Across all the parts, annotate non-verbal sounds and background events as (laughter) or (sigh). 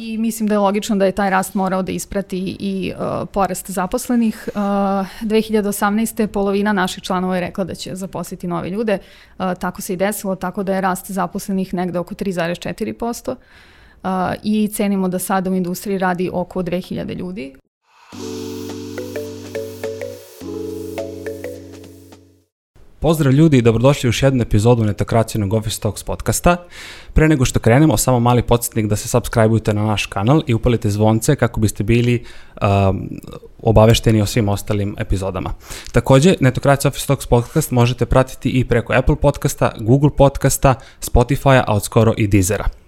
I mislim da je logično da je taj rast morao da isprati i uh, porast zaposlenih. Uh, 2018. polovina naših članova je rekla da će zaposliti nove ljude. Uh, tako se i desilo, tako da je rast zaposlenih negde oko 3,4%. Uh, I cenimo da sada u industriji radi oko 2000 ljudi. Pozdrav ljudi i dobrodošli u još jednu epizodu netokracijnog Office Talks podcasta. Pre nego što krenemo, samo mali podsjetnik da se subscribe-ujte na naš kanal i upalite zvonce kako biste bili um, obavešteni o svim ostalim epizodama. Takođe, Netokracija Office Talks podcast možete pratiti i preko Apple podcasta, Google podcasta, Spotify-a, a od skoro i Deezera.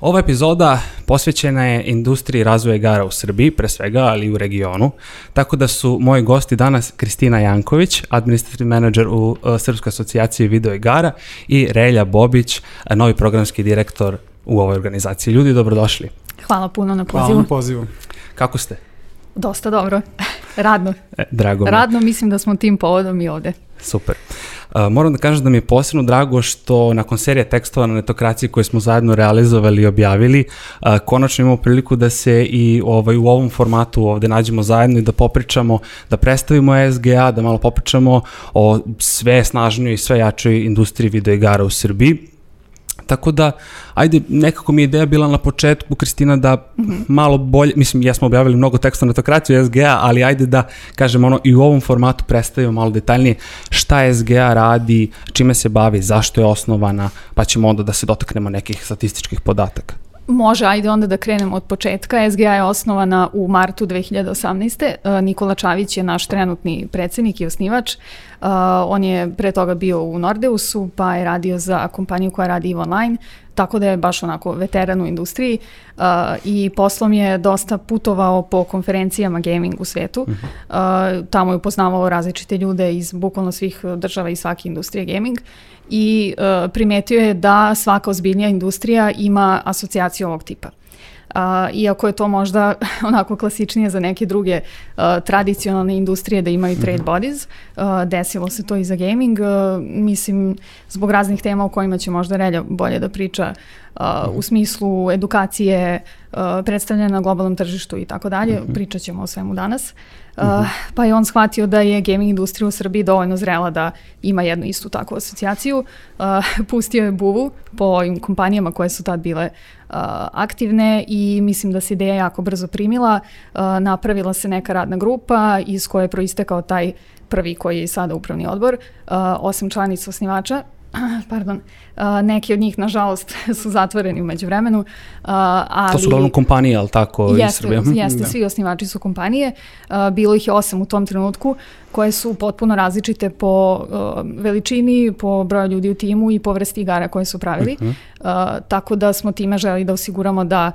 Ova epizoda posvećena je industriji razvoja igara u Srbiji, pre svega, ali i u regionu, tako da su moji gosti danas Kristina Janković, administrativni menadžer u uh, Srpskoj asocijaciji video igara i Relja Bobić, novi programski direktor u ovoj organizaciji. Ljudi, dobrodošli. Hvala puno na pozivu. Hvala na pozivu. Kako ste? Dosta dobro. (laughs) Radno. E, drago mi. Radno mislim da smo tim povodom i ovde. Super. Moram da kažem da mi je posebno drago što nakon serije tekstova na netokraciji koje smo zajedno realizovali i objavili, uh, konačno imamo priliku da se i ovaj, u ovom formatu ovde nađemo zajedno i da popričamo, da predstavimo SGA, da malo popričamo o sve snažnijoj i sve jačoj industriji videoigara u Srbiji Tako da, ajde, nekako mi je ideja bila na početku, Kristina, da mm -hmm. malo bolje, mislim, ja smo objavili mnogo teksta na tokraciju SGA, ali ajde da, kažem, ono, i u ovom formatu predstavimo malo detaljnije šta SGA radi, čime se bavi, zašto je osnovana, pa ćemo onda da se dotaknemo nekih statističkih podataka. Može, ajde onda da krenemo od početka. SGA je osnovana u martu 2018. E, Nikola Čavić je naš trenutni predsednik i osnivač. Uh, on je pre toga bio u Nordeusu, pa je radio za kompaniju koja radi EVE Online, tako da je baš onako veteran u industriji uh, i poslom je dosta putovao po konferencijama gaming u svetu. Uh uh, tamo je upoznavao različite ljude iz bukvalno svih država i svake industrije gaming i uh, primetio je da svaka ozbiljnija industrija ima asocijaciju ovog tipa. Uh, iako je to možda (laughs) onako klasičnije za neke druge uh, tradicionalne industrije da imaju trade mhm. bodies, uh, desilo se to i za gaming. Uh, mislim, zbog raznih tema o kojima će možda Relja bolje da priča uh, u smislu edukacije, uh, predstavljanja na globalnom tržištu i tako dalje. Mhm. Pričat ćemo o svemu danas. Uh, pa je on shvatio da je gaming industrija u Srbiji dovoljno zrela da ima jednu istu takvu asocijaciju. Uh, pustio je buvu po ovim kompanijama koje su tad bile uh, aktivne i mislim da se ideja jako brzo primila. Uh, napravila se neka radna grupa iz koje je proistekao taj prvi koji je sada upravni odbor, uh, osam članica osnivača (clears throat) pardon, neki od njih, nažalost, (laughs) su zatvoreni umeđu vremenu. Ali, to su uglavnom kompanije, ali tako? Jeste, jeste da. svi osnivači su kompanije. Bilo ih je osam u tom trenutku, koje su potpuno različite po veličini, po broju ljudi u timu i po vrsti igara koje su pravili. Uh -huh. uh, tako da smo time želi da osiguramo da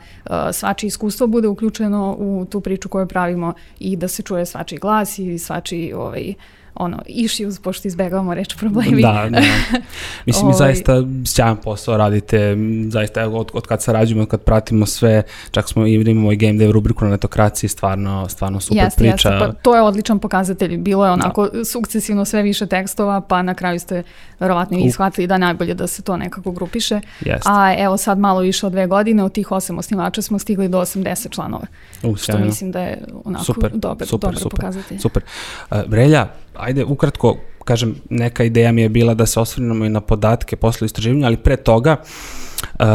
svači iskustvo bude uključeno u tu priču koju pravimo i da se čuje svači glas i svači ovaj, uh, ono, issues, pošto izbegavamo reč problemi. Da, da. (laughs) Mislim, mi ovaj- zaista sjajan posao radite, zaista od, od kad sarađujemo, od kad pratimo sve, čak smo i imamo i game dev rubriku na netokraciji, stvarno, stvarno super jeste, priča. Jeste, pa to je odličan pokazatelj. Bilo je onako da. sukcesivno sve više tekstova, pa na kraju ste verovatno i shvatili da najbolje da se to nekako grupiše. Jeste. A evo sad malo više od dve godine, od tih osam osnivača smo stigli do 80 članova. U, što mislim da je onako super, dobar, super, dobar super, pokazatelj. Super. Uh, Brelja, ajde ukratko, kažem, neka ideja mi je bila da se osvrnemo i na podatke posle istraživanja, ali pre toga, uh,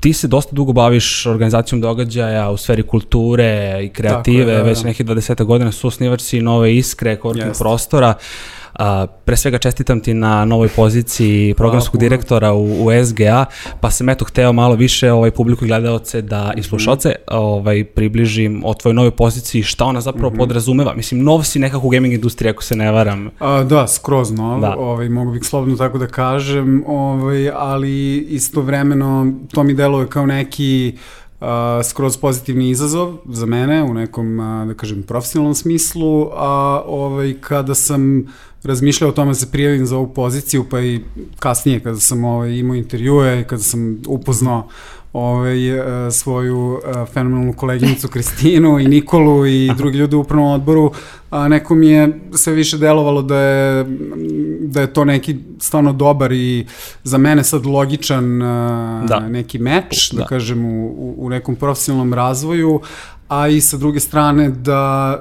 ti se dosta dugo baviš organizacijom događaja u sferi kulture i kreative, je, da, da. već nekih 20 godina su osnivač si nove iskre, korisnih prostora. Uh, A, pre svega čestitam ti na novoj poziciji programskog direktora u, u SGA, pa sam eto hteo malo više ovaj publiku gledalce da i slušalce ovaj, približim o tvojoj novoj poziciji, šta ona zapravo mm -hmm. podrazumeva. Mislim, nov si nekako u gaming industriji, ako se ne varam. A, da, skroz nov, da. ovaj, mogu bih slobodno tako da kažem, ovaj, ali istovremeno to mi deluje kao neki uh, skroz pozitivni izazov za mene u nekom, uh, da kažem, profesionalnom smislu, a ovaj, kada sam razmišljao o tome da se prijavim za ovu poziciju, pa i kasnije kada sam ovaj, imao intervjue, kada sam upoznao ovaj, svoju fenomenalnu koleginicu Kristinu i Nikolu i (laughs) drugi ljudi u upravnom odboru, a neko mi je sve više delovalo da je, da je to neki stvarno dobar i za mene sad logičan da. neki meč, da, da kažem, u, u nekom profesionalnom razvoju, a i sa druge strane da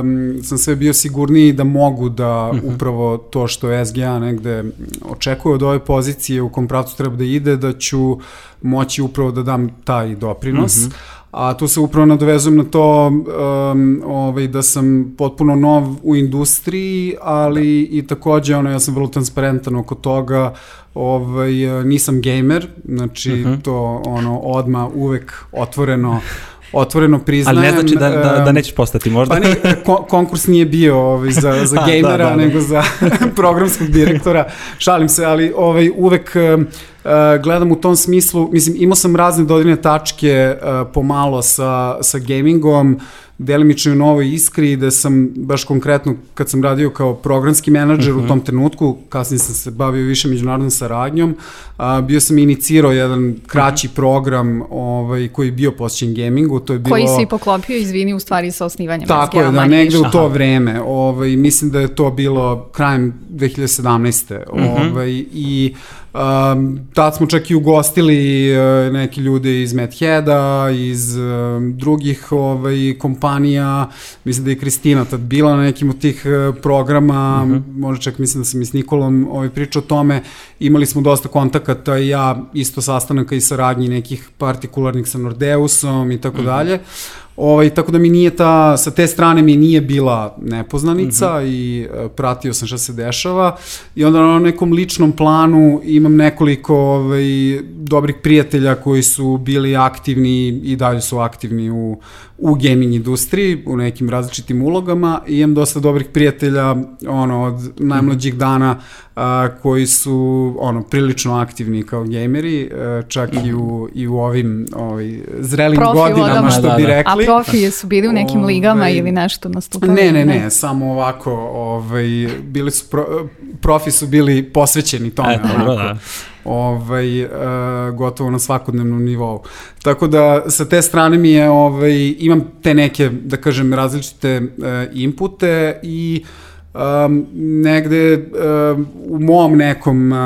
um, sam sve bio sigurniji da mogu da uh mhm. -huh. upravo to što SGA negde očekuje od ove pozicije u kom pravcu treba da ide, da ću moći upravo da dam taj doprinos. Uh mhm. -huh. A tu se upravo nadovezujem na to um, ovaj, da sam potpuno nov u industriji, ali i takođe ono, ja sam vrlo transparentan oko toga, ovaj, nisam gamer, znači uh mhm. -huh. to ono odma uvek otvoreno otvoreno priznajem. Ali ne znači da, da, da nećeš postati možda? Pa ne, kon, konkurs nije bio ovaj, za, (laughs) za da, gamera, da, da, da. nego za (laughs) programskog direktora. Šalim se, ali ovaj, uvek uh, gledam u tom smislu, mislim, imao sam razne dodirne tačke uh, pomalo sa, sa gamingom, delimično u novoj iskri da sam baš konkretno kad sam radio kao programski menadžer uh -huh. u mhm. tom trenutku, kasnije sam se bavio više međunarodnom saradnjom, a, bio sam inicirao jedan kraći uh mhm. -huh. program ovaj, koji je bio posvećen gamingu, to je bilo... Koji si poklopio, izvini, u stvari sa osnivanjem Tako je, da, negde u to Aha. vreme, ovaj, mislim da je to bilo krajem 2017. Uh -huh. ovaj, i Um, tad smo čak i ugostili uh, neki ljude iz Medheada, iz um, drugih ovaj, kompanija, mislim da je Kristina tad bila na nekim od tih uh, programa, uh mhm. -huh. možda čak mislim da sam i s Nikolom ovaj, pričao o tome, imali smo dosta kontakata i ja isto sastanaka i saradnji nekih partikularnih sa Nordeusom i tako uh mhm. -huh. Ovaj, tako da mi nije ta, sa te strane mi nije bila nepoznanica mm -hmm. i uh, pratio sam šta se dešava i onda na nekom ličnom planu imam nekoliko ovaj, dobrih prijatelja koji su bili aktivni i dalje su aktivni u, u gaming industriji, u nekim različitim ulogama i imam dosta dobrih prijatelja ono, od najmlađih dana a, koji su ono prilično aktivni kao gameri, a, čak i u, i u ovim ovaj, zrelim profi godinama vodama. što da, bi da. rekli. A profi su bili u nekim ovaj, ligama ili nešto nastupali? Ne, ne, ne, samo ovako, ovaj, bili su pro, profi su bili posvećeni tome. Eto, onako. Da ovaj, uh, gotovo na svakodnevnom nivou. Tako da sa te strane mi je, ovaj, imam te neke, da kažem, različite uh, inpute i um, negde um, u mom nekom uh,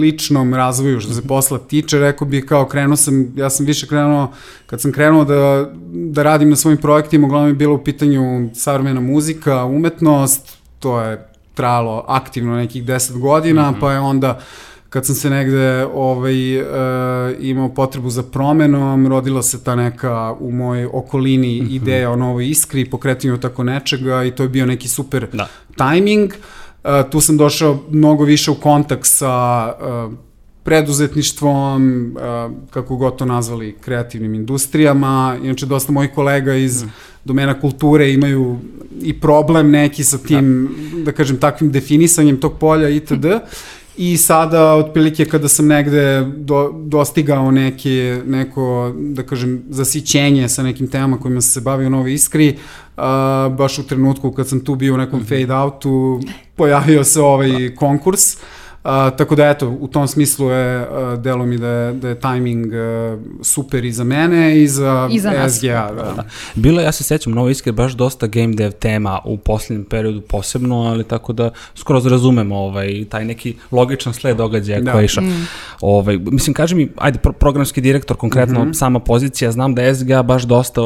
ličnom razvoju što se posla tiče, rekao bih kao krenuo sam, ja sam više krenuo, kad sam krenuo da, da radim na svojim projektima, uglavnom je bilo u pitanju savremena muzika, umetnost, to je trajalo aktivno nekih 10 godina, mm -hmm. pa je onda uh, kad sam se negde ovaj, uh, imao potrebu za promenom, rodila se ta neka u mojoj okolini mm -hmm. ideja o novoj iskri, pokretanju tako nečega i to je bio neki super da. timing. Uh, tu sam došao mnogo više u kontakt sa uh, preduzetništvom, uh, kako god to nazvali, kreativnim industrijama. Inače, dosta mojih kolega iz mm. domena kulture imaju i problem neki sa tim, da, da kažem, takvim definisanjem tog polja itd. I sada, otprilike, kada sam negde do, dostigao neke, neko, da kažem, zasićenje sa nekim temama kojima sam se bavio novo iskri, uh, baš u trenutku kad sam tu bio u nekom mhm. fade outu, pojavio se ovaj konkurs. Uh, A, tako da eto, u tom smislu je a, delo mi da je, da je timing a, super i za mene i za, I za SGA. Da. da. Bilo ja se sećam, novo iskre, baš dosta game dev tema u posljednjem periodu posebno, ali tako da skoro razumemo ovaj, taj neki logičan sled događaja da. koji je išao. Mm. Ovaj, mislim, kaži mi, ajde, pro, programski direktor, konkretno mm -hmm. sama pozicija, znam da SGA baš dosta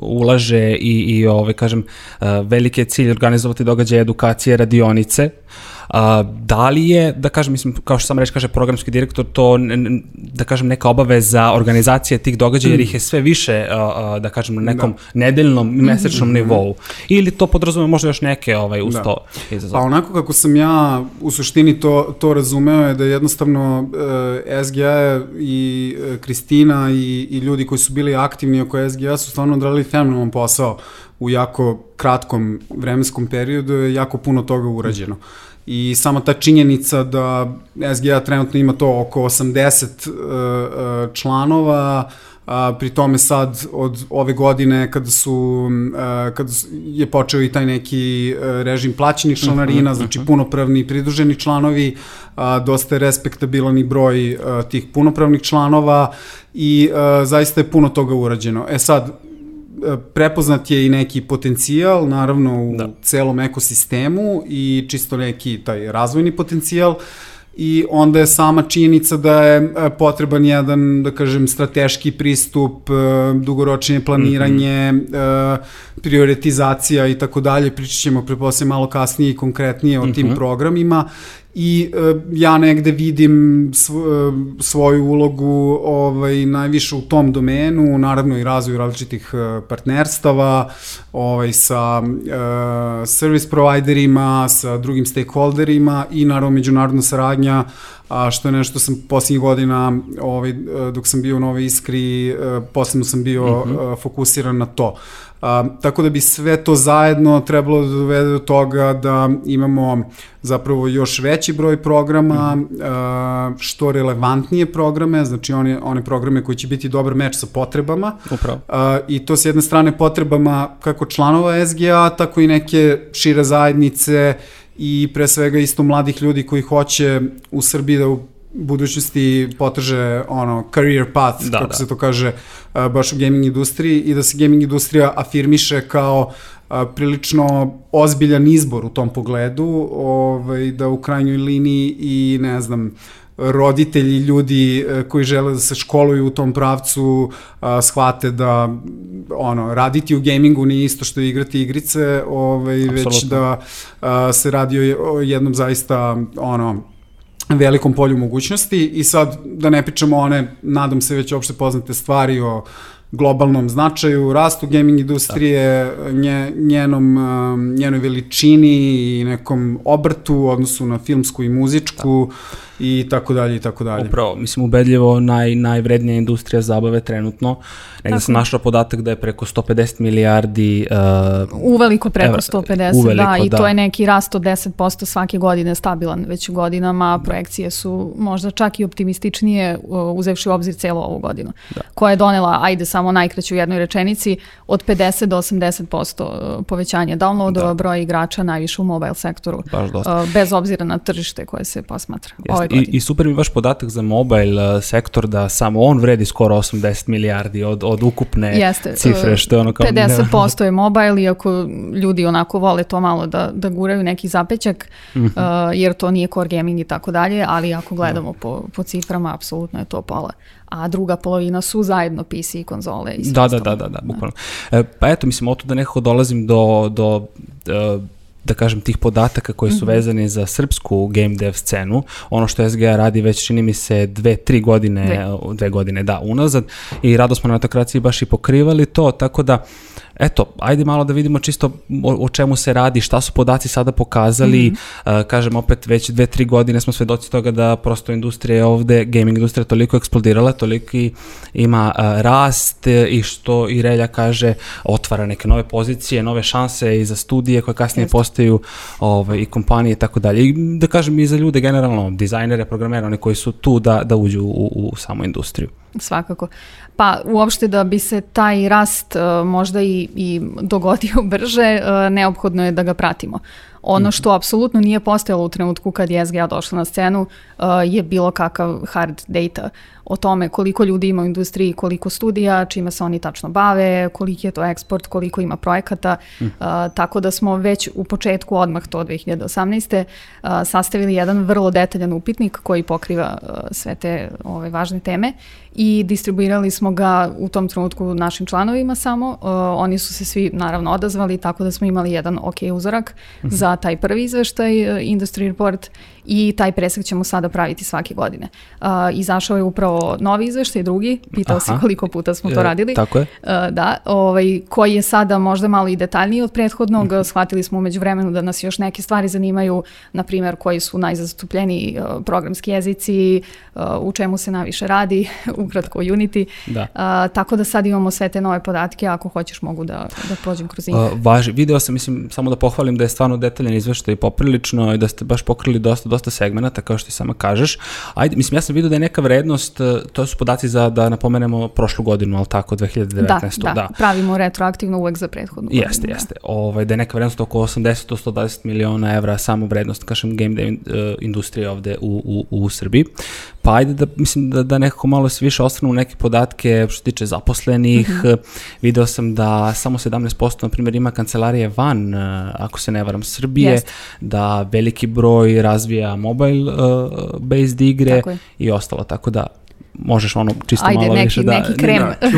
ulaže i, i ovaj, kažem, velike cilj organizovati događaje edukacije, radionice, A, da li je, da kažem, mislim, kao što sam reći, kaže programski direktor, to, da kažem, neka obaveza organizacije tih događaja, jer ih je sve više, da kažem, na nekom da. nedeljnom, mesečnom nivou. Ili to podrazume možda još neke ovaj, uz da. to izazove? Pa onako kako sam ja u suštini to, to razumeo je da jednostavno e, SGA i uh, Kristina i, i ljudi koji su bili aktivni oko SGA su stvarno odradili fenomenalan posao u jako kratkom vremenskom periodu je jako puno toga urađeno. I sama ta činjenica da SGA trenutno ima to oko 80 uh, članova, a, pri tome sad od ove godine kada su a, kada je počeo i taj neki režim plaćenih članarina, mhm, znači mhm. punopravni pridruženi članovi, a, dosta je respektabilan i broj a, tih punopravnih članova i a, zaista je puno toga urađeno. E sad, prepoznat je i neki potencijal, naravno u da. celom ekosistemu i čisto neki taj razvojni potencijal i onda je sama činjenica da je e, potreban jedan, da kažem, strateški pristup, e, dugoročnije planiranje, mm -hmm. prioritizacija i tako dalje. Pričat ćemo preposle malo kasnije i konkretnije o mm -hmm. tim mhm. programima i e, ja negde vidim svo, e, svoju ulogu ovaj, najviše u tom domenu, naravno i razvoju različitih e, partnerstava ovaj, sa e, service providerima, sa drugim stakeholderima i naravno međunarodna saradnja a što je nešto sam posljednjih godina, ovaj, dok sam bio u Nove Iskri, posebno sam bio mm -hmm. fokusiran na to. A, tako da bi sve to zajedno trebalo da dovede do toga da imamo zapravo još veći broj programa, mm -hmm. a, što relevantnije programe, znači one, one programe koji će biti dobar meč sa potrebama. Upravo. A, I to s jedne strane potrebama kako članova SGA, tako i neke šire zajednice i pre svega isto mladih ljudi koji hoće u Srbiji da budućnosti potrže ono career path, da, kako da. se to kaže, baš u gaming industriji i da se gaming industrija afirmiše kao prilično ozbiljan izbor u tom pogledu, ovaj, da u krajnjoj liniji i ne znam, roditelji, ljudi e, koji žele da se školuju u tom pravcu a, shvate da ono raditi u gamingu nije isto što igrati igrice, ovaj već da a, se radi o jednom zaista ono velikom polju mogućnosti i sad da ne pričamo one, nadam se već opšte poznate stvari o globalnom značaju, rastu gaming industrije, nje, njenom, njenoj veličini i nekom obrtu u odnosu na filmsku i muzičku. Da i tako dalje i tako dalje. Upravo, mislim ubedljivo naj, najvrednija industrija zabave trenutno. Negde sam našla podatak da je preko 150 milijardi uh, Uveliko preko evra, 150, uveliko, da, i da. to je neki rast od 10% svake godine stabilan već godinama, projekcije su možda čak i optimističnije uh, uzevši u obzir celo ovu godinu, da. koja je donela, ajde samo najkraće u jednoj rečenici, od 50 do 80% uh, povećanje downloadova, da. broj igrača najviše u mobile sektoru, uh, bez obzira na tržište koje se posmatra. Jeste, I, I super mi vaš podatak za mobile uh, sektor da samo on vredi skoro 80 milijardi od, od ukupne Jeste, cifre, što je ono kao... 50% je mobile, iako ljudi onako vole to malo da, da guraju neki zapećak, mm -hmm. uh, jer to nije core gaming i tako dalje, ali ako gledamo da. po, po ciframa, apsolutno je to pola a druga polovina su zajedno PC i konzole i da, da, da, da, da, bukvalno. E, pa eto, mislim, od da nekako dolazim do, do uh, da kažem, tih podataka koji su -hmm. vezani za srpsku game dev scenu. Ono što SGA radi već čini mi se dve, tri godine, dve, dve godine, da, unazad i rado smo na metokraciji baš i pokrivali to, tako da eto, ajde malo da vidimo čisto o, o čemu se radi, šta su podaci sada pokazali, mm -hmm. uh, kažem opet već dve, tri godine smo svedoci toga da prosto industrija ovde, gaming industrija toliko eksplodirala, toliko ima uh, rast i što i Relja kaže, otvara neke nove pozicije, nove šanse i za studije koje kasnije Jeste. postaju ovaj, i kompanije i tako dalje. I da kažem i za ljude generalno, dizajnere, programere, oni koji su tu da, da uđu u, u samu industriju. Svakako. Pa uopšte da bi se taj rast uh, možda i, i dogodio (laughs) brže, uh, neophodno je da ga pratimo. Ono mhm. što apsolutno nije postojalo u trenutku kad je SGA došla na scenu uh, je bilo kakav hard data o tome koliko ljudi ima u industriji, koliko studija, čime se oni tačno bave, koliki je to eksport, koliko ima projekata, mm. uh, tako da smo već u početku, odmah to 2018. Uh, sastavili jedan vrlo detaljan upitnik koji pokriva uh, sve te ove, važne teme i distribuirali smo ga u tom trenutku našim članovima samo. Uh, oni su se svi naravno odazvali, tako da smo imali jedan ok uzorak mm -hmm. Za taj prvi izveštaj, uh, Industry Report, i taj presek ćemo sada praviti svake godine. Uh, izašao je upravo novi izveštaj, drugi, pitao Aha. se koliko puta smo to e, radili. Tako je. Uh, da, ovaj, koji je sada možda malo i detaljniji od prethodnog, mm -hmm. shvatili smo umeđu vremenu da nas još neke stvari zanimaju, na primjer koji su najzastupljeni uh, programski jezici, uh, u čemu se najviše radi, (laughs) ukratko Unity. Da. Uh, tako da sad imamo sve te nove podatke, ako hoćeš mogu da, da prođem kroz njih. Uh, važi, video sam, mislim, samo da pohvalim da je stvarno detaljan izveštaj poprilično i da ste baš pokrili dosta, dosta segmenata, kao što ti sama kažeš. Ajde, mislim, ja sam vidio da je neka vrednost, e, to su podaci za, da napomenemo, prošlu godinu, ali tako, 2019. Da, da, da. pravimo retroaktivno uvek za prethodnu godinu. Jeste, da. jeste. Ovaj, da je neka vrednost oko 80-120 miliona evra samo vrednost, kažem, game uh, industrije ovde u, u, u Srbiji. Pa ajde da, mislim, da, da nekako malo se više ostanu neke podatke što se tiče zaposlenih. Mm -hmm. Video sam da samo 17% na primjer ima kancelarije van, uh, ako se ne varam, Srbije, Jest. da veliki broj razvija mobile uh, based igre i ostalo, tako da možeš ono čisto Ajde, malo neki, više da... neki krem, da,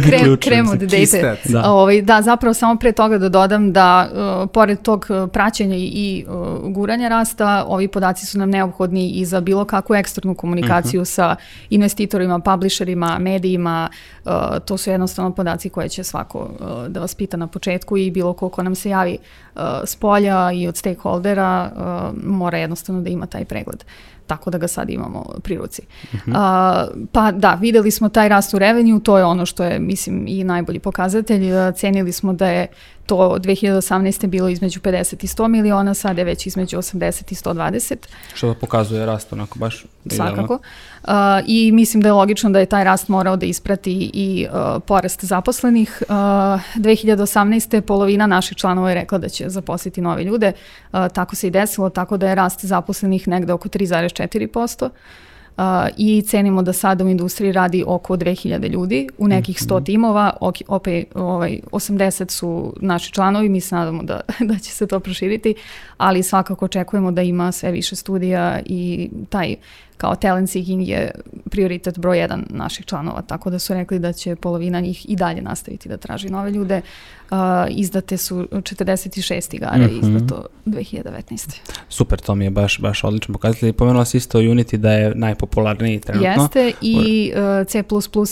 (laughs) krem, krem od date. Da. Ovaj, da, zapravo samo pre toga da dodam da uh, pored tog uh, praćenja i, uh, guranja rasta, ovi podaci su nam neophodni i za bilo kakvu eksternu komunikaciju uh mhm. -huh. sa investitorima, publisherima, medijima, uh, to su jednostavno podaci koje će svako uh, da vas pita na početku i bilo koliko nam se javi uh, s polja i od stakeholdera uh, mora jednostavno da ima taj pregled tako da ga sad imamo pri ruci. Uh -huh. A, pa da, videli smo taj rast u revenju, to je ono što je, mislim, i najbolji pokazatelj. Cenili smo da je to 2018. bilo između 50 i 100 miliona, sada je već između 80 i 120. Što da pokazuje rast onako baš Svakako. Uh, I mislim da je logično da je taj rast morao da isprati i uh, porast zaposlenih. Uh, 2018. polovina naših članova je rekla da će zaposliti nove ljude. Uh, tako se i desilo, tako da je rast zaposlenih negde oko 3,4% uh, i cenimo da sada u industriji radi oko 2000 ljudi, u nekih 100 mhm. timova, opet ovaj, 80 su naši članovi, mi se nadamo da, (laughs) da će se to proširiti, ali svakako očekujemo da ima sve više studija i taj kao talent seeking je prioritet broj jedan naših članova, tako da su rekli da će polovina njih i dalje nastaviti da traži nove ljude. Uh, izdate su 46 igara, mm -hmm. izdato 2019. Super, to mi je baš, baš odlično pokazatelj. Pomenula si isto Unity da je najpopularniji trenutno. Jeste i uh, C++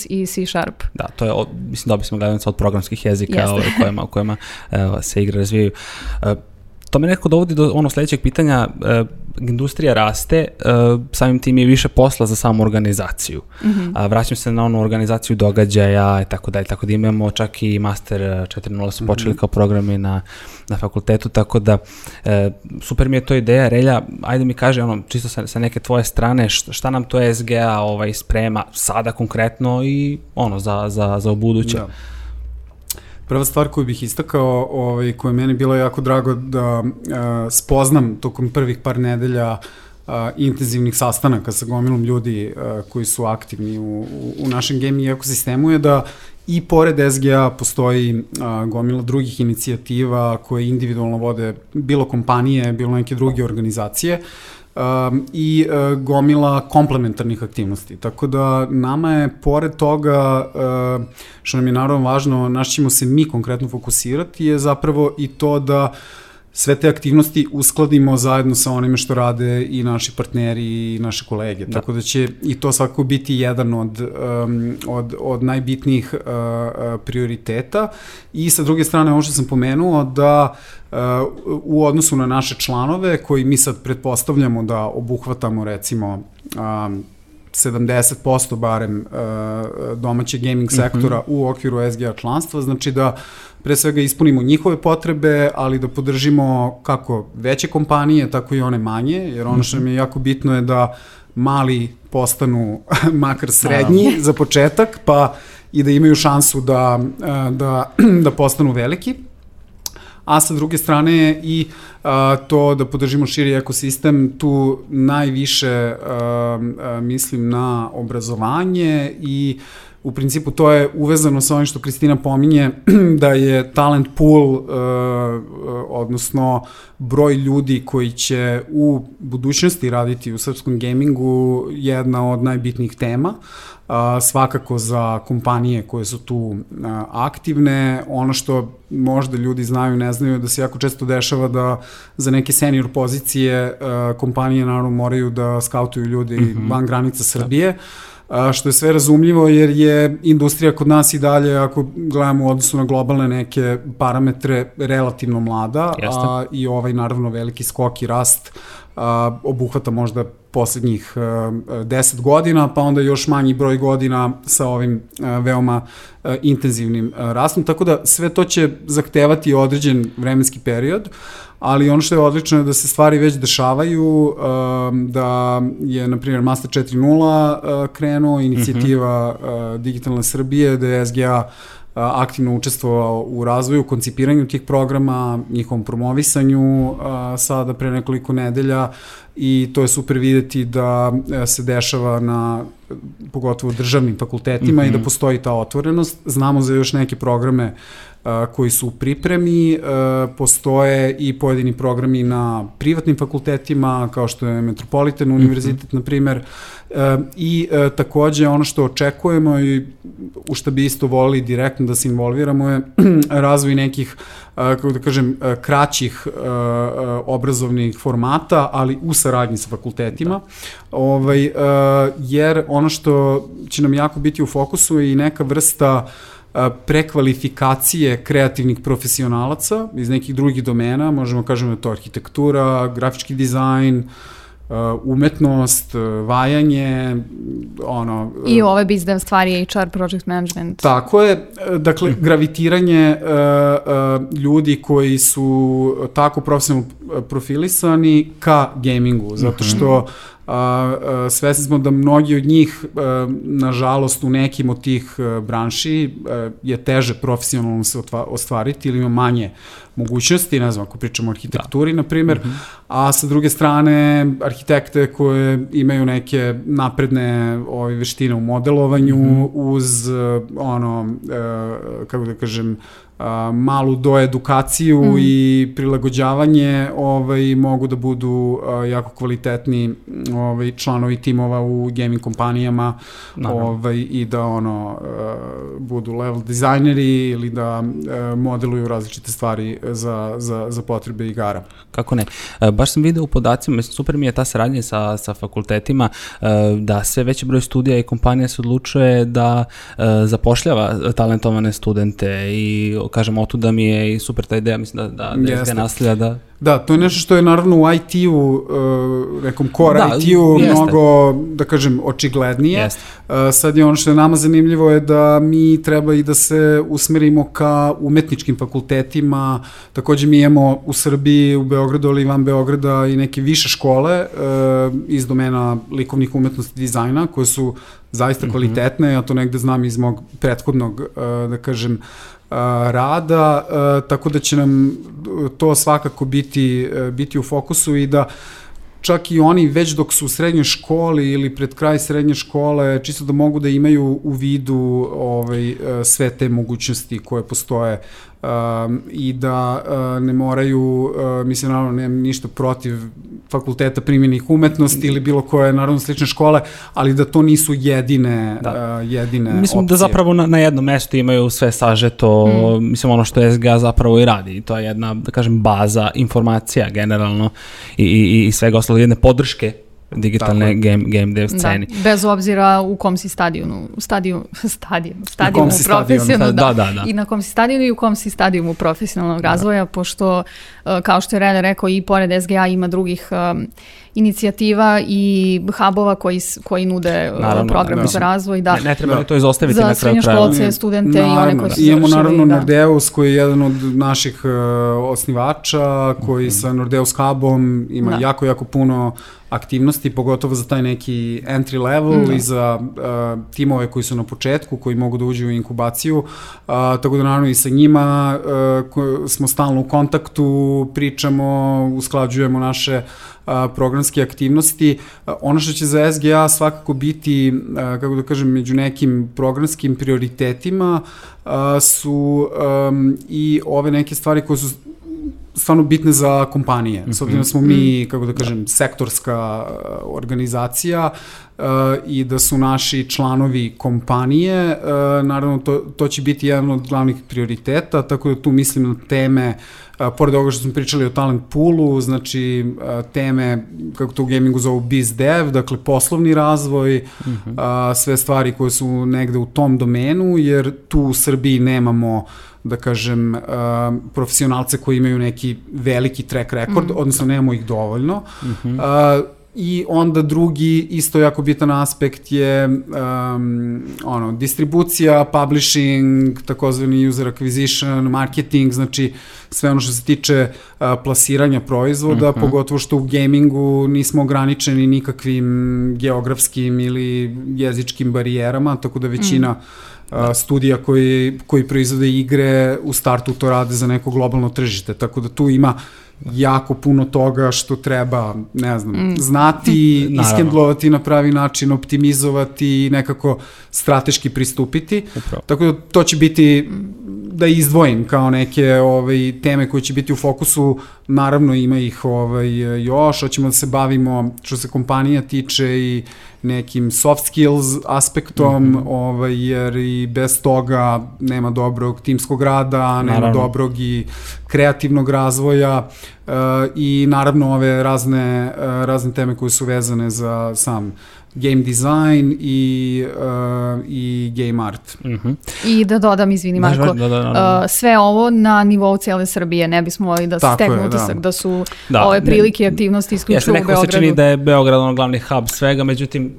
i C Sharp. Da, to je, od, mislim, dobili smo gledalica od programskih jezika ove, kojima, u kojima uh, se igre razvijaju. Uh, to me nekako dovodi do ono sledećeg pitanja, e, industrija raste, e, samim tim je više posla za samu organizaciju. Mm -hmm. A, vraćam se na onu organizaciju događaja i tako dalje, tako da imamo čak i Master 4.0 su počeli mm -hmm. kao programi na, na fakultetu, tako da e, super mi je to ideja. Relja, ajde mi kaže, ono, čisto sa, sa neke tvoje strane, šta, nam to SGA ovaj, sprema sada konkretno i ono, za, za, za buduće? Da. Prva stvar koju bih istakao, ovaj, koja je meni bilo jako drago da uh, spoznam tokom prvih par nedelja uh, intenzivnih sastanaka sa gomilom ljudi uh, koji su aktivni u, u, u našem gaming ekosistemu je da i pored SGA postoji uh, gomila drugih inicijativa koje individualno vode bilo kompanije, bilo neke druge organizacije. Um, i uh, gomila komplementarnih aktivnosti. Tako da nama je, pored toga, uh, što nam je naravno važno, naš ćemo se mi konkretno fokusirati, je zapravo i to da uh, sve te aktivnosti uskladimo zajedno sa onime što rade i naši partneri i naše kolege. Da. Tako da će i to svakako biti jedan od, um, od, od najbitnijih uh, prioriteta. I sa druge strane, ono što sam pomenuo, da uh, u odnosu na naše članove, koji mi sad pretpostavljamo da obuhvatamo recimo um, 70% barem uh, domaće gaming sektora mm -hmm. u okviru SGA članstva, znači da pre svega ispunimo njihove potrebe, ali da podržimo kako veće kompanije, tako i one manje, jer ono što mhm. mi je jako bitno je da mali postanu (laughs) makar srednji za početak, pa i da imaju šansu da, da, (clears throat) da postanu veliki a sa druge strane i a, to da podržimo širi ekosistem, tu najviše a, a, mislim na obrazovanje i u principu to je uvezano sa onim što Kristina pominje, (clears throat) da je talent pool, uh, odnosno broj ljudi koji će u budućnosti raditi u srpskom gamingu jedna od najbitnijih tema. Uh, svakako za kompanije koje su tu uh, aktivne. Ono što možda ljudi znaju, ne znaju, da se jako često dešava da za neke senior pozicije uh, kompanije naravno moraju da skautuju ljudi mm -hmm. van granica Srbije. Da a, što je sve razumljivo jer je industrija kod nas i dalje, ako gledamo u odnosu na globalne neke parametre, relativno mlada a, i ovaj naravno veliki skok i rast a, obuhvata možda poslednjih a, 10 godina, pa onda još manji broj godina sa ovim a, veoma a, intenzivnim a, rastom, tako da sve to će zahtevati određen vremenski period, ali ono što je odlično je da se stvari već dešavaju, da je, na primjer, Master 4.0 krenuo, inicijativa uh -huh. Digitalne Srbije, da je SGA aktivno učestvovao u razvoju, koncipiranju tih programa, njihovom promovisanju sada pre nekoliko nedelja i to je super videti da e, se dešava na pogotovo državnim fakultetima mm -hmm. i da mhm. postoji ta otvorenost. Znamo za još neke programe koji su u pripremi, postoje i pojedini programi na privatnim fakultetima, kao što je Metropolitan mhm. univerzitet, mm -hmm. na primer, i takođe ono što očekujemo i u što bi isto volili direktno da se involviramo je (clears throat) razvoj nekih kako da kažem, kraćih obrazovnih formata, ali u saradnji sa fakultetima, da. ovaj, jer ono što će nam jako biti u fokusu je i neka vrsta prekvalifikacije kreativnih profesionalaca iz nekih drugih domena, možemo kažemo da to arhitektura, grafički dizajn, umetnost, vajanje, ono... I ove bizdev stvari, HR, project management. Tako je, dakle, gravitiranje uh, uh, ljudi koji su tako profesionalno profilisani ka gamingu, zato mhm. što a, a, svesni smo da mnogi od njih, a, nažalost, u nekim od tih a, branši a, je teže profesionalno se ostvariti ili ima manje mogućnosti, ne znam, ako pričamo o arhitekturi, da. na primjer, mm -hmm. a sa druge strane, arhitekte koje imaju neke napredne ove, veštine u modelovanju, mm -hmm. uz, ono, a, kako da kažem, a, malu doedukaciju mm. i prilagođavanje ovaj, mogu da budu a, jako kvalitetni ovaj, članovi timova u gaming kompanijama ovaj, i da ono a, budu level dizajneri ili da a, modeluju različite stvari za, za, za potrebe igara. Kako ne. A, baš sam video u podacima, mislim, super mi je ta saradnja sa, sa fakultetima, a, da sve veći broj studija i kompanija se odlučuje da a, zapošljava talentovane studente i kažem, otuda mi je i super ta ideja, mislim da, da, da SG naslija da... Da, to je nešto što je naravno u IT-u, uh, nekom core da, IT-u mnogo, da kažem, očiglednije. Jeste. Uh, sad je ono što je nama zanimljivo je da mi treba i da se usmerimo ka umetničkim fakultetima. Takođe mi imamo u Srbiji, u Beogradu ali i van Beograda i neke više škole uh, iz domena likovnih umetnosti i dizajna koje su zaista mhm. kvalitetne, ja to negde znam iz mog prethodnog, uh, da kažem, uh, rada, tako da će nam to svakako biti, biti u fokusu i da čak i oni već dok su u srednjoj školi ili pred kraj srednje škole, čisto da mogu da imaju u vidu ovaj, sve te mogućnosti koje postoje um, i da uh, ne moraju, uh, mislim, naravno, nemam ništa protiv fakulteta primjenih umetnosti ili bilo koje, naravno, slične škole, ali da to nisu jedine, da. uh, jedine Mislim opcije. da zapravo na, na jednom mestu imaju sve sažeto, mm. mislim, ono što SGA zapravo i radi. To je jedna, da kažem, baza informacija generalno i, i, i svega ostalo, jedne podrške digitalne game, game dev sceni. Da, bez obzira u kom si stadionu, stadiju, (laughs) stadionu, stadionu profesionalno, da, da, da. I na kom si stadionu i u kom si stadionu profesionalnog da. razvoja, da. pošto, uh, kao što je Reda rekao, i pored SGA ima drugih um, inicijativa i hubova koji, koji nude uh, naravno, programe da, za razvoj. Da. Ne, ne treba da. to izostaviti na kraju krajeva. Za srednjoškolce, studente naravno, i one koji su Imamo naravno da. Nordeus koji je jedan od naših uh, osnivača, koji mm -hmm. sa Nordeus hubom ima da. jako, jako puno aktivnosti, pogotovo za taj neki entry level mm. i za uh, timove koji su na početku, koji mogu da uđu u inkubaciju, uh, tako da naravno i sa njima uh, smo stalno u kontaktu, pričamo, usklađujemo naše uh, programske aktivnosti. Ono što će za SGA svakako biti, kako da kažem, među nekim programskim prioritetima su i ove neke stvari koje su stvarno bitne za kompanije. Mm -hmm. S obzirom da smo mi, mhm. kako da kažem, sektorska uh, organizacija uh, i da su naši članovi kompanije, uh, naravno to, to će biti jedan od glavnih prioriteta, tako da tu mislim na teme Uh, pored ovoga što smo pričali o talent poolu, znači uh, teme, kako to u gamingu zovu biz dev, dakle poslovni razvoj, mm -hmm. uh, sve stvari koje su negde u tom domenu, jer tu u Srbiji nemamo uh, da kažem, uh, profesionalce koji imaju neki veliki track record, mm. odnosno nemamo ih dovoljno. Mm -hmm. uh, I onda drugi isto jako bitan aspekt je um, ono, distribucija, publishing, takozvani user acquisition, marketing, znači sve ono što se tiče uh, plasiranja proizvoda, mm -hmm. pogotovo što u gamingu nismo ograničeni nikakvim geografskim ili jezičkim barijerama, tako da većina mm studija koji, koji proizvode igre u startu to rade za neko globalno tržište, tako da tu ima jako puno toga što treba, ne znam, mm. znati, (laughs) iskendlovati na pravi način, optimizovati, nekako strateški pristupiti. Upravo. Tako da to će biti da izdvojim kao neke ovaj, teme koje će biti u fokusu, naravno ima ih ovaj, još, hoćemo da se bavimo što se kompanija tiče i nekim soft skills aspektom, mm -hmm. ovaj, jer i bez toga nema dobrog timskog rada, nema naravno. dobrog i kreativnog razvoja uh, i naravno ove razne, uh, razne teme koje su vezane za sam game design i, uh, i game art. Mm -hmm. I da dodam, izvini Marko, da, da, da, da. Uh, sve ovo na nivou cele Srbije, ne bismo volili da steknu utisak da. da su da. ove prilike i aktivnosti isključivo u Beogradu. Jeste, neko se čini da je Beograd ono glavni hub svega, međutim...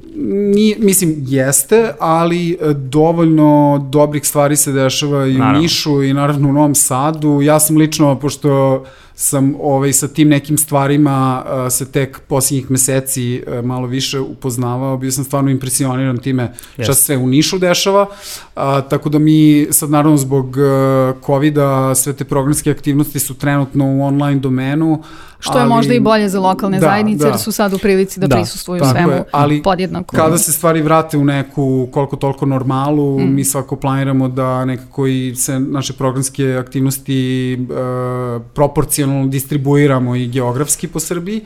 Nije, mislim, jeste, ali e, dovoljno dobrih stvari se dešava i naravno. u Nišu i naravno u Novom Sadu. Ja sam lično, pošto sam ovaj, sa tim nekim stvarima uh, se tek posljednjih meseci uh, malo više upoznavao, bio sam stvarno impresioniran time šta se sve u Nišu dešava, uh, tako da mi sad naravno zbog uh, COVID-a sve te programske aktivnosti su trenutno u online domenu, Što je možda i bolje za lokalne da, zajednice, da. jer su sad u prilici da, da prisustuju svemu je, ali podjednako. Kada se stvari vrate u neku koliko toliko normalu, mm. mi svako planiramo da nekako i se naše programske aktivnosti uh, proporcionalno distribuiramo i geografski po Srbiji.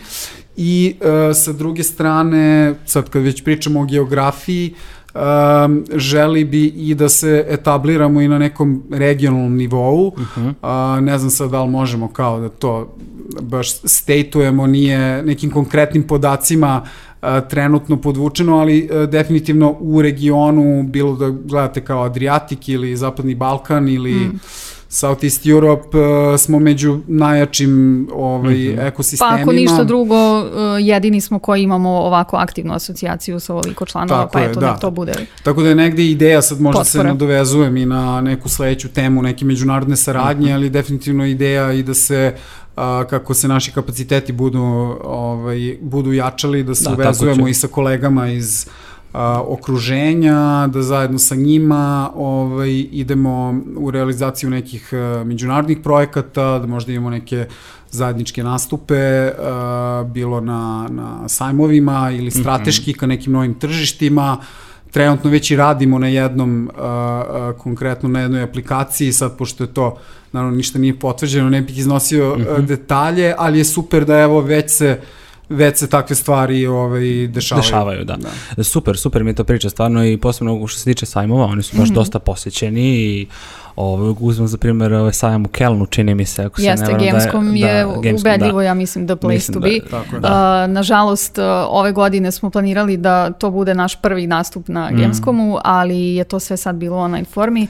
I uh, sa druge strane, sad kad već pričamo o geografiji, um, želi bi i da se etabliramo i na nekom regionalnom nivou. Uh -huh. uh, ne znam sad da li možemo kao da to baš statujemo, nije nekim konkretnim podacima uh, trenutno podvučeno, ali uh, definitivno u regionu, bilo da gledate kao Adriatik ili Zapadni Balkan ili mm Southeast Europe uh, smo među najjačim ovaj, mm -hmm. ekosistemima. Pa ako ništa drugo, uh, jedini smo koji imamo ovako aktivnu asocijaciju sa ovoliko članova, Tako pa je, eto da. to bude. Tako da je negde ideja, sad možda Potpora. se nadovezujem i na neku sledeću temu, neke međunarodne saradnje, mm -hmm. ali definitivno ideja i da se a, kako se naši kapaciteti budu, ovaj, budu jačali, da se da, uvezujemo i sa kolegama iz a, okruženja, da zajedno sa njima ovaj, idemo u realizaciju nekih a, međunarodnih projekata, da možda imamo neke zajedničke nastupe, a, bilo na, na sajmovima ili mhm. strateški mm -hmm. ka nekim novim tržištima, trenutno već i radimo na jednom, uh, uh, konkretno na jednoj aplikaciji, sad pošto je to, naravno ništa nije potvrđeno, ne bih iznosio mm -hmm. detalje, ali je super da evo već se već se takve stvari ovaj, dešavaju. Dešavaju, da. da. Super, super mi to priča stvarno i posebno što se tiče sajmova, oni su baš mm -hmm. dosta posjećeni i Ovo, uzmem za primjer ovaj sajam u Kelnu, čini mi se, ako Jeste, se ne varam Gamescom da je, je da, Gamescom, ubedljivo, da. ja mislim, the place mislim to da, be. Tako, da. Uh, nažalost, uh, ove godine smo planirali da to bude naš prvi nastup na mm. Gamescomu, ali je to sve sad bilo online formi. Uh,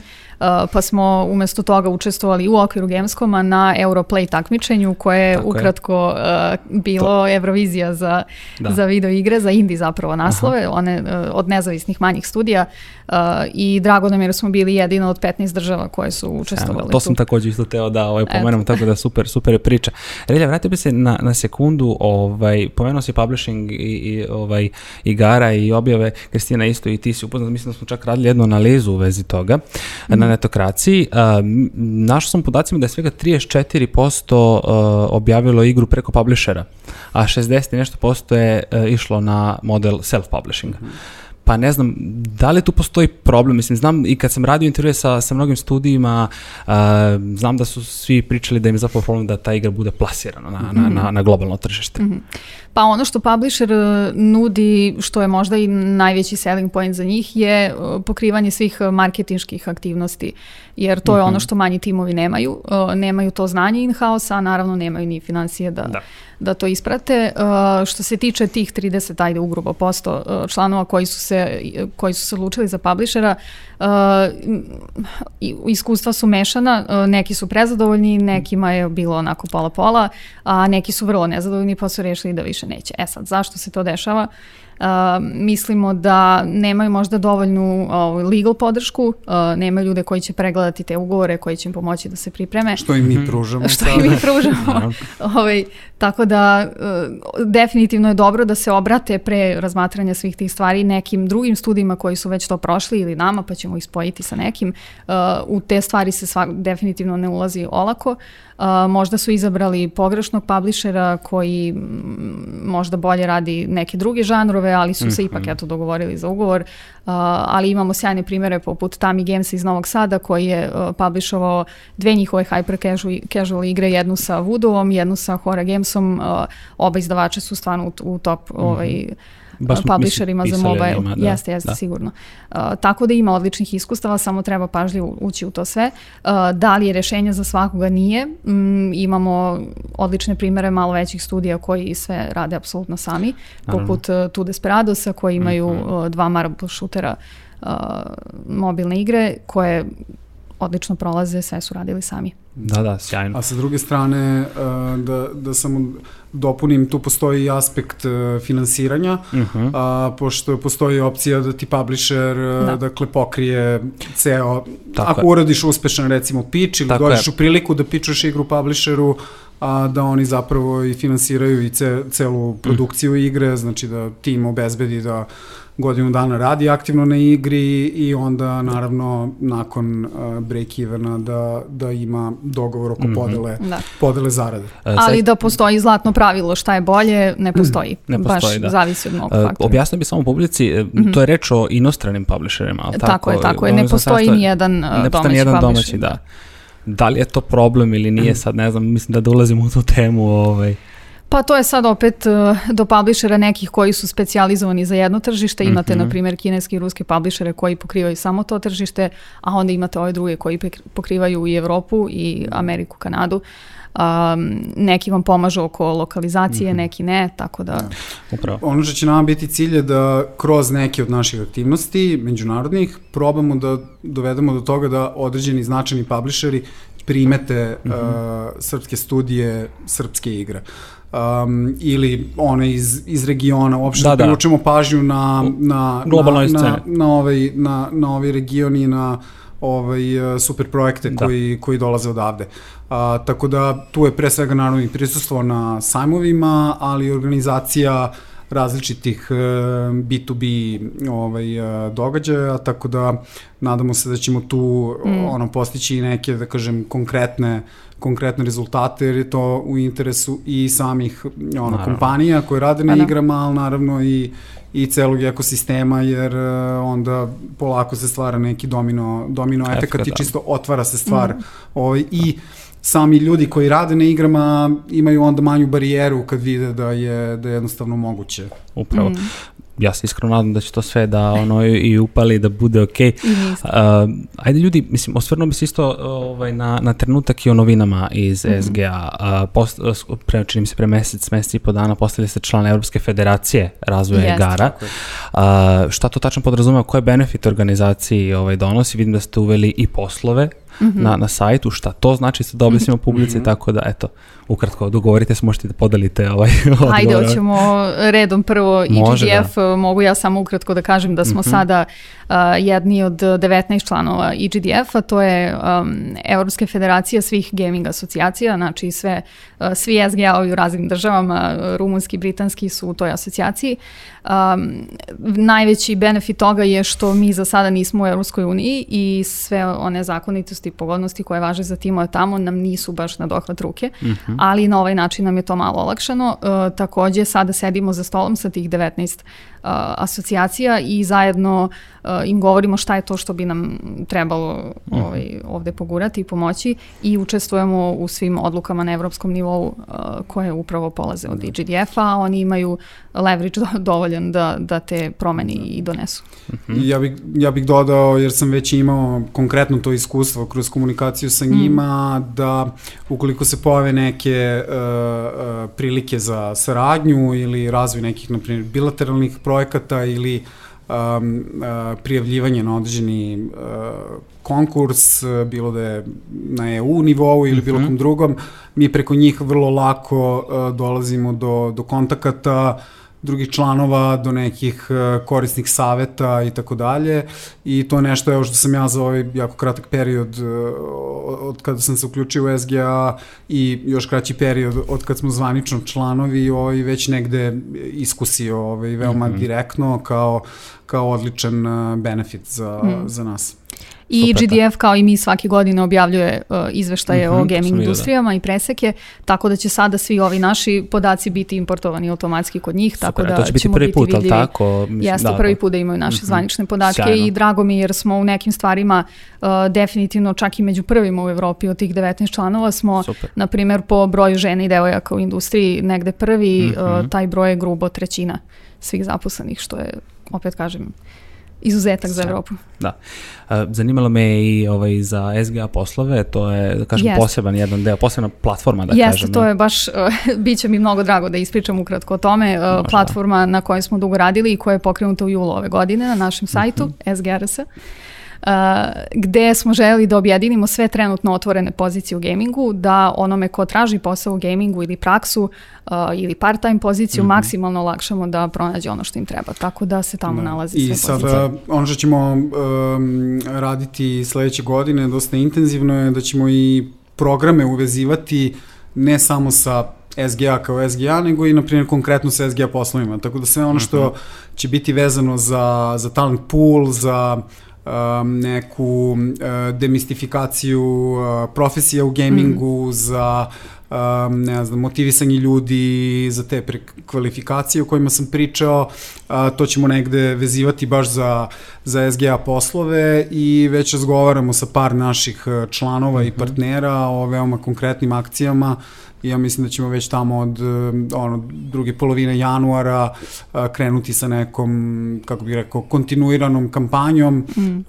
pa smo umesto toga učestvovali u okviru Gamescoma na Europlay takmičenju koje je Tako ukratko je. Uh, bilo to. Eurovizija za, da. za video igre, za indie zapravo naslove, Aha. one uh, od nezavisnih manjih studija uh, i drago nam jer smo bili jedina od 15 država koje su učestvovali. to tu. sam takođe isto teo da ovaj, pomenem, tako da super, super je priča. Relja, vratio bi se na, na sekundu, ovaj, pomenuo si publishing i, i ovaj, igara i objave, Kristina isto i ti si upoznat, mislim da smo čak radili jednu analizu u vezi toga mm. na netokraciji. Našao sam podacima da je svega 34% uh, objavilo igru preko publishera, a 60 i nešto posto je uh, išlo na model self-publishinga. Mm -hmm pa ne znam, da li tu postoji problem? Mislim, znam i kad sam radio intervjue sa, sa mnogim studijima, uh, znam da su svi pričali da im je zapravo problem da ta igra bude plasirana na, mm -hmm. na, na, na globalno tržište. Mm -hmm. Pa ono što publisher uh, nudi, što je možda i najveći selling point za njih, je uh, pokrivanje svih uh, marketinških aktivnosti, jer to je ono mhm. što manji timovi nemaju. Nemaju to znanje in-house, a naravno nemaju ni financije da, da da to isprate. Uh, što se tiče tih 30, ajde ugrubo posto uh, članova koji su se, koji su se odlučili za publishera, iskustva su mešana, neki su prezadovoljni, nekima je bilo onako pola-pola, a neki su vrlo nezadovoljni pa su rešili da više neće. E sad, zašto se to dešava? Uh, mislimo da nemaju možda dovoljnu uh, legal podršku, uh, nemaju ljude koji će pregledati te ugovore, koji će im pomoći da se pripreme. Što im mi mhm. pružamo. Što im mi pružamo. ovaj, tako da uh, definitivno je dobro da se obrate pre razmatranja svih tih stvari nekim drugim studijima koji su već to prošli ili nama pa ćemo ih spojiti sa nekim. Uh, u te stvari se svak, definitivno ne ulazi olako. Uh, možda su izabrali pogrešnog publishera koji možda bolje radi neke druge žanrove, ali su se mm -hmm. ipak eto dogovorili za ugovor. Uh, ali imamo sjajne primere poput Tami Games iz Novog Sada koji je uh, publishovao dve njihove hyper casual, casual igre, jednu sa Voodovom, jednu sa Hora Gamesom. Uh, oba izdavača su stvarno u, u top mm -hmm. ovaj, Baš publisherima za mobile. Njima, da. Jeste, jeste, da. sigurno. Uh, tako da ima odličnih iskustava, samo treba pažljivo ući u to sve. Uh, da li je rešenje za svakoga nije. Um, imamo odlične primere malo većih studija koji sve rade apsolutno sami, Naravno. poput uh, Tu Desperadosa koji imaju mm -hmm. uh, dva marble shootera uh, mobilne igre koje odlično prolaze, sve su radili sami. Da, da, sjajno. A sa druge strane, uh, da, da samo dopunim, tu postoji aspekt uh, finansiranja, uh mhm. -huh. a, pošto postoji opcija da ti publisher uh, da. dakle, pokrije ceo, Tako ako je. uradiš uspešan recimo pitch ili Tako dođeš je. u priliku da pičuješ igru publisheru, a da oni zapravo i finansiraju i ce, celu produkciju mm. igre, znači da tim obezbedi da godinu dana radi aktivno na igri i onda naravno nakon uh, break-evena da, da ima dogovor oko mm -hmm. podele, da. podele zarade. E, Ali da postoji zlatno pravilo šta je bolje, ne postoji. Ne postoji, Baš da. zavisi od mnogo e, faktora. Objasnio bi samo publici, mm -hmm. to je reč o inostranim publisherima. Tako, tako je, tako je. Ne postoji ni jedan ne domaći, jedan domaći da. da. Da li je to problem ili nije, sad ne znam, mislim da dolazimo u tu temu. Ovaj. Pa to je sad opet uh, do publishera nekih koji su specijalizovani za jedno tržište. Imate, mm -hmm. na primjer, kineski i ruske publishere koji pokrivaju samo to tržište, a onda imate ove druge koji pokrivaju i Evropu i Ameriku, Kanadu. Um, neki vam pomažu oko lokalizacije, mm -hmm. neki ne, tako da... Da. Upravo. Ono što će nama biti cilj je da kroz neke od naših aktivnosti međunarodnih probamo da dovedemo do toga da određeni značajni publisheri primete mm -hmm. uh, srpske studije, srpske igre. Um, ili one iz, iz regiona, uopšte da, da. priučemo pažnju na, na, Globalnoj na, na, na, ovaj, na, na ovaj region i na ovaj, uh, super projekte da. koji, koji dolaze odavde. A, tako da tu je pre svega naravno i prisustvo na sajmovima, ali organizacija različitih uh, B2B ovaj, uh, događaja, tako da nadamo se da ćemo tu mm. ono, postići neke, da kažem, konkretne konkretne rezultate jer je to u interesu i samih ono, naravno. kompanija koje rade na pa da. igrama, ali naravno i, i celog ekosistema jer uh, onda polako se stvara neki domino, domino efekt i da. čisto otvara se stvar. Mm. Ovaj, I sami ljudi koji rade na igrama imaju onda manju barijeru kad vide da je, da je jednostavno moguće. Upravo. Mm ja se iskreno nadam da će to sve da ono i upali da bude okej. Okay. Uh, ajde ljudi, mislim, osvrnuo bi se isto ovaj, na, na trenutak i o novinama iz mm -hmm. SGA. Uh, post, pre, čini mi se pre mesec, mesec i po dana postali ste član Evropske federacije razvoja yes, igara. Uh, šta to tačno podrazumeva, koje benefit organizaciji ovaj, donosi? Vidim da ste uveli i poslove mm -hmm. na, na sajtu, šta to znači sa da objasnimo publici, mm -hmm. tako da, eto, ukratko, dogovorite se, možete da podelite ovaj (laughs) odgovor. Ajde, hoćemo redom prvo Može, EGDF, da. mogu ja samo ukratko da kažem da smo mm -hmm. sada uh, jedni od 19 članova EGDF-a, to je um, Evropska federacija svih gaming asocijacija, znači sve, uh, svi SGA-ovi u raznim državama, rumunski, britanski su u toj asocijaciji. Um, najveći benefit toga je što mi za sada nismo u Evropskoj uniji i sve one zakonitosti pogodnosti koje važe za timove tamo nam nisu baš na dohvat ruke, mm -hmm. ali na ovaj način nam je to malo olakšano. Uh, takođe, sada sedimo za stolom sa tih 19 asocijacija i zajedno im govorimo šta je to što bi nam trebalo mhm. ovaj, ovde pogurati i pomoći i učestvujemo u svim odlukama na evropskom nivou koje upravo polaze od EGDF-a, a oni imaju leverage dovoljan da, da te promeni i donesu. Mhm. Ja bih, ja bih dodao, jer sam već imao konkretno to iskustvo kroz komunikaciju sa njima mm. da ukoliko se pojave neke uh, uh, prilike za saradnju ili razvoj nekih, na primjer, bilateralnih projekata ili um, uh, prijavljivanje na određeni uh, konkurs, bilo da je na EU nivou ili bilo mm -hmm. kom drugom, mi preko njih vrlo lako uh, dolazimo do, do kontakata, uh, drugih članova do nekih e, korisnih saveta i tako dalje i to je nešto evo što sam ja za ovaj jako kratak period e, od kada sam se uključio u SGA i još kraći period od kad smo zvanično članovi ovaj, već negde iskusio ovaj, veoma mm -hmm. direktno kao, kao odličan e, benefit za, mm. za nas. I Super, GDF kao i mi svake godine objavljuje uh, izveštaje mm -hmm, o gaming industrijama da. i preseke, tako da će sada svi ovi naši podaci biti importovani automatski kod njih, Super, tako da to će biti prvi put, ali tako? Mislim, Jeste da, prvi put da imaju naše mm -hmm. zvanične podatke Sjajno. i drago mi jer smo u nekim stvarima uh, definitivno čak i među prvima u Evropi od tih 19 članova smo, Super. na primjer, po broju žena i devojaka u industriji negde prvi, mm -hmm. uh, taj broj je grubo trećina svih zaposlenih, što je, opet kažem, izuzetak za Evropu. Da. Zanimalo me i ovaj, za SGA poslove, to je, da kažem, yes. poseban jedan deo, posebna platforma, da Jeste, kažem. Jeste, to je baš, uh, (laughs) bit će mi mnogo drago da ispričam ukratko o tome. Uh, Možda. platforma na kojoj smo dugo radili i koja je pokrenuta u julu ove godine na našem sajtu, mm -hmm. SGRS gde smo želeli da objedinimo sve trenutno otvorene pozicije u gamingu, da onome ko traži posao u gamingu ili praksu uh, ili part-time poziciju mm -hmm. maksimalno olakšamo da pronađe ono što im treba. Tako da se tamo da. nalazi I sve pozicije. I sada ono što ćemo um, raditi sledeće godine dosta intenzivno je da ćemo i programe uvezivati ne samo sa SGA kao SGA, nego i, na primjer, konkretno sa SGA poslovima. Tako da sve ono što uh mhm. -huh. će biti vezano za, za talent pool, za um, neku uh, demistifikaciju uh, profesija u gamingu, mm. za um, ne znam, motivisanje ljudi za te prekvalifikacije o kojima sam pričao, to ćemo negde vezivati baš za, za SGA poslove i već razgovaramo sa par naših uh, članova mm -hmm. i mhm. partnera o veoma konkretnim akcijama i ja mislim da ćemo već tamo od um, ono, druge polovine januara uh, krenuti sa nekom, kako bih rekao, kontinuiranom kampanjom mm. uh,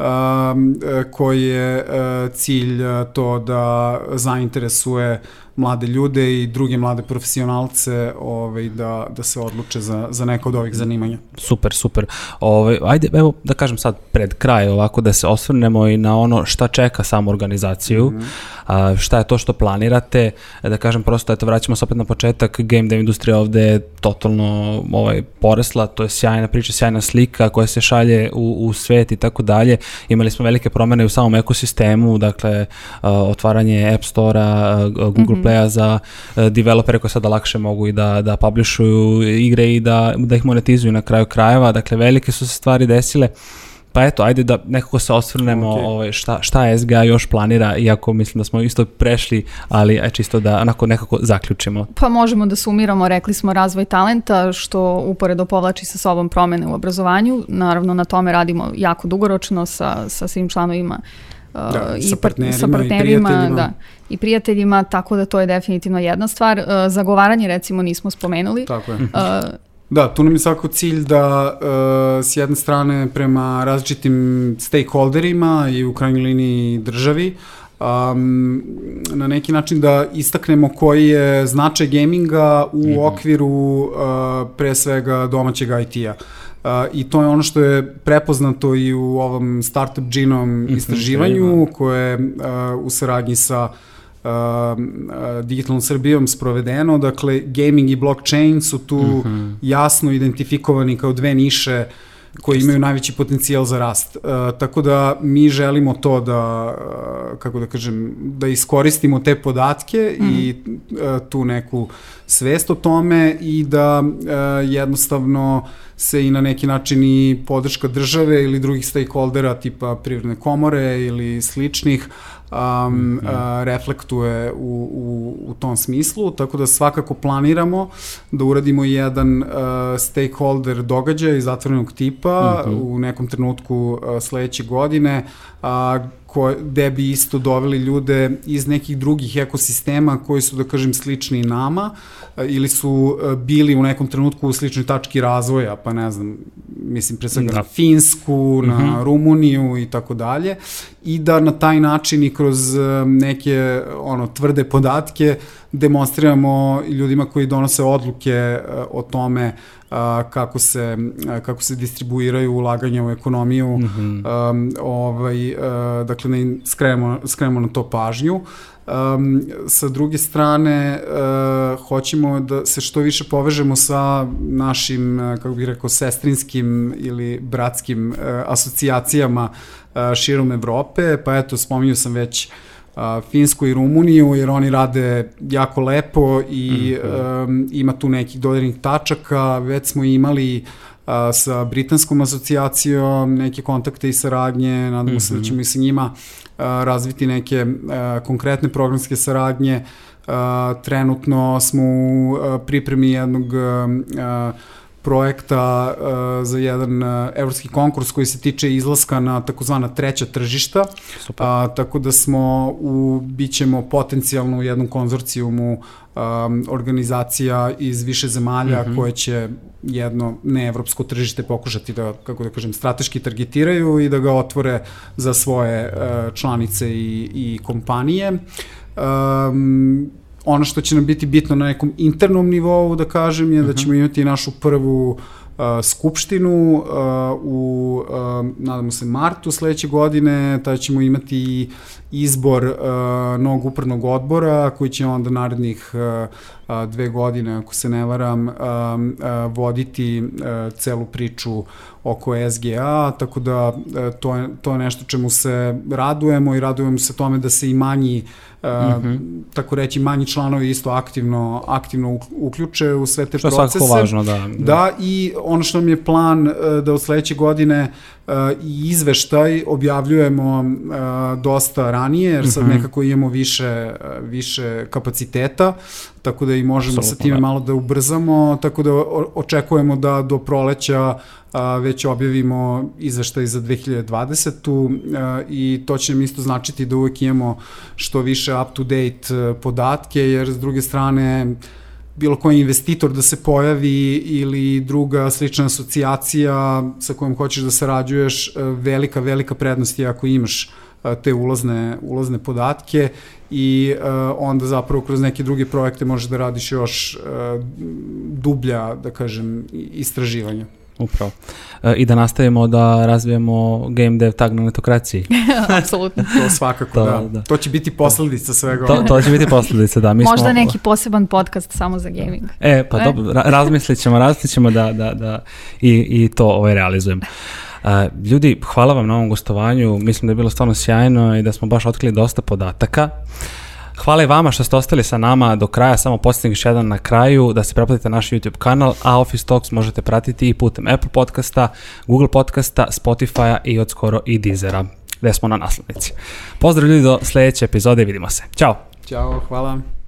koji je uh, cilj to da zainteresuje mlade ljude i druge mlade profesionalce ovaj, da, da se odluče za, za neko od ovih zanimanja. Super, super. Ovaj, ajde, evo da kažem sad pred kraj ovako da se osvrnemo i na ono šta čeka samu organizaciju, mm -hmm. a, šta je to što planirate, da kažem prosto, eto vraćamo se opet na početak, game dev industrija ovde je totalno ovaj, poresla, to je sjajna priča, sjajna slika koja se šalje u, u svet i tako dalje. Imali smo velike promene u samom ekosistemu, dakle, a, otvaranje App Store-a, Google mm -hmm playa za uh, developere koji sada lakše mogu i da, da publishuju igre i da, da ih monetizuju na kraju krajeva. Dakle, velike su se stvari desile. Pa eto, ajde da nekako se osvrnemo okay. ovaj, šta, šta SGA još planira, iako mislim da smo isto prešli, ali aj čisto da onako nekako zaključimo. Pa možemo da sumiramo, rekli smo razvoj talenta, što uporedo povlači sa sobom promene u obrazovanju. Naravno, na tome radimo jako dugoročno sa, sa svim članovima da, i sa partnerima, sa partnerima i prijateljima. Da, i prijateljima, tako da to je definitivno jedna stvar. Uh, zagovaranje recimo nismo spomenuli. Tako je. Uh, Da, tu nam je svako cilj da uh, s jedne strane prema različitim stakeholderima i u krajnjoj liniji državi um, na neki način da istaknemo koji je značaj gaminga u mm -hmm. okviru uh, pre svega domaćeg IT-a. Uh, I to je ono što je prepoznato i u ovom Startup Genom mhm, istraživanju koje je uh, u saradnji sa uh, Digitalnom Srbijom sprovedeno. Dakle, gaming i blockchain su tu mm -hmm. jasno identifikovani kao dve niše koji imaju najveći potencijal za rast. Uh, tako da mi želimo to da, uh, kako da kažem, da iskoristimo te podatke mm. i uh, tu neku svest o tome i da uh, jednostavno se i na neki način i podrška države ili drugih stakeholdera tipa privredne komore ili sličnih um, mm -hmm. uh, reflektuje u, u, u tom smislu, tako da svakako planiramo da uradimo jedan uh, stakeholder događaj zatvorenog tipa mm -hmm. u nekom trenutku uh, sledeće godine, uh, ko, gde bi isto doveli ljude iz nekih drugih ekosistema koji su, da kažem, slični nama ili su bili u nekom trenutku u sličnoj tački razvoja, pa ne znam, mislim pre svega da. na Finsku, na mhm. -huh. Rumuniju i tako dalje i da na taj način i kroz neke ono tvrde podatke demonstriramo ljudima koji donose odluke o tome kako se kako se distribuiraju ulaganja u ekonomiju mm -hmm. um, ovaj dakle ne skrenemo skrenemo na to pažnju Um, sa druge strane, uh, hoćemo da se što više povežemo sa našim, kako bih rekao, sestrinskim ili bratskim uh, asocijacijama uh, širom Evrope, pa eto, spominju sam već uh, Finsku i Rumuniju, jer oni rade jako lepo i mm -hmm. um, ima tu nekih dodirnih tačaka, već smo imali uh, sa Britanskom asocijacijom neke kontakte i saradnje, nadamo mm -hmm. se da mhm. ćemo i sa njima uh, razviti neke konkretne programske saradnje. Trenutno smo u pripremi jednog projekta uh, za jedan uh, evropski konkurs koji se tiče izlaska na takozvana treća tržišta. Super. A, tako da smo u, bićemo potencijalno u jednom konzorcijumu um, organizacija iz više zemalja mm -hmm. koje će jedno neevropsko tržište pokušati da, kako da kažem, strateški targetiraju i da ga otvore za svoje uh, članice i, i kompanije. Um, ono što će nam biti bitno na nekom internom nivou, da kažem, je da mhm. ćemo imati našu prvu uh, skupštinu uh, u, uh, nadamo se, martu sledeće godine, tada ćemo imati izbor uh, novog upravnog odbora koji će onda narednih uh, dve godine, ako se ne varam, uh, uh, voditi uh, celu priču oko SGA, tako da uh, to, je, to je nešto čemu se radujemo i radujemo se tome da se i manji Uh, -hmm. tako reći manji članovi isto aktivno aktivno uključe u sve te što procese. Što je važno, da, da. I ono što nam je plan uh, da od sledeće godine uh, i izveštaj objavljujemo uh, dosta ranije, jer sad -hmm. nekako imamo više, uh, više kapaciteta, tako da i možemo Absolutno, sa time da. malo da ubrzamo, tako da očekujemo da do proleća a, već objavimo izveštaj za 2020. A, i to će nam isto značiti da uvek imamo što više up-to-date podatke, jer s druge strane bilo koji investitor da se pojavi ili druga slična asocijacija sa kojom hoćeš da sarađuješ, velika, velika prednost je ako imaš te ulazne, ulazne podatke i onda zapravo kroz neke druge projekte možeš da radiš još dublja, da kažem, istraživanja. Upravo. E, I da nastavimo da razvijemo game dev tag na netokraciji. (laughs) Apsolutno. (laughs) to svakako, to, da. da. To će biti posledica svega. To, to će biti posledica, da. Mi Možda smo... neki poseban podcast samo za gaming. E, pa e? dobro, razmislit ćemo, razmislit ćemo da, da, da i, i to ovaj realizujemo. Uh, ljudi, hvala vam na ovom gostovanju, mislim da je bilo stvarno sjajno i da smo baš otkrili dosta podataka. Hvala vama što ste ostali sa nama do kraja, samo posljednji još jedan na kraju, da se preplatite naš YouTube kanal, a Office Talks možete pratiti i putem Apple podcasta, Google podcasta, Spotify-a i od skoro i Deezera, gde smo na naslovnici. Pozdrav ljudi do sledeće epizode, vidimo se. Ćao! Ćao, hvala.